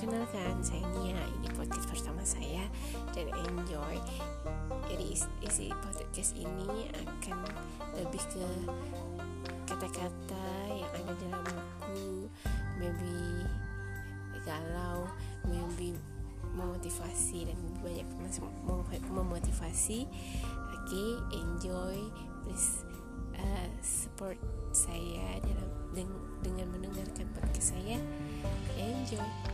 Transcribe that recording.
kenalkan saya Nia. Ini podcast pertama saya. Dan enjoy. Jadi isi podcast ini akan lebih ke kata-kata yang ada dalam buku. Maybe galau maybe memotivasi dan banyak memotivasi. Oke okay, enjoy. Please uh, support saya dalam dengan mendengarkan podcast saya enjoy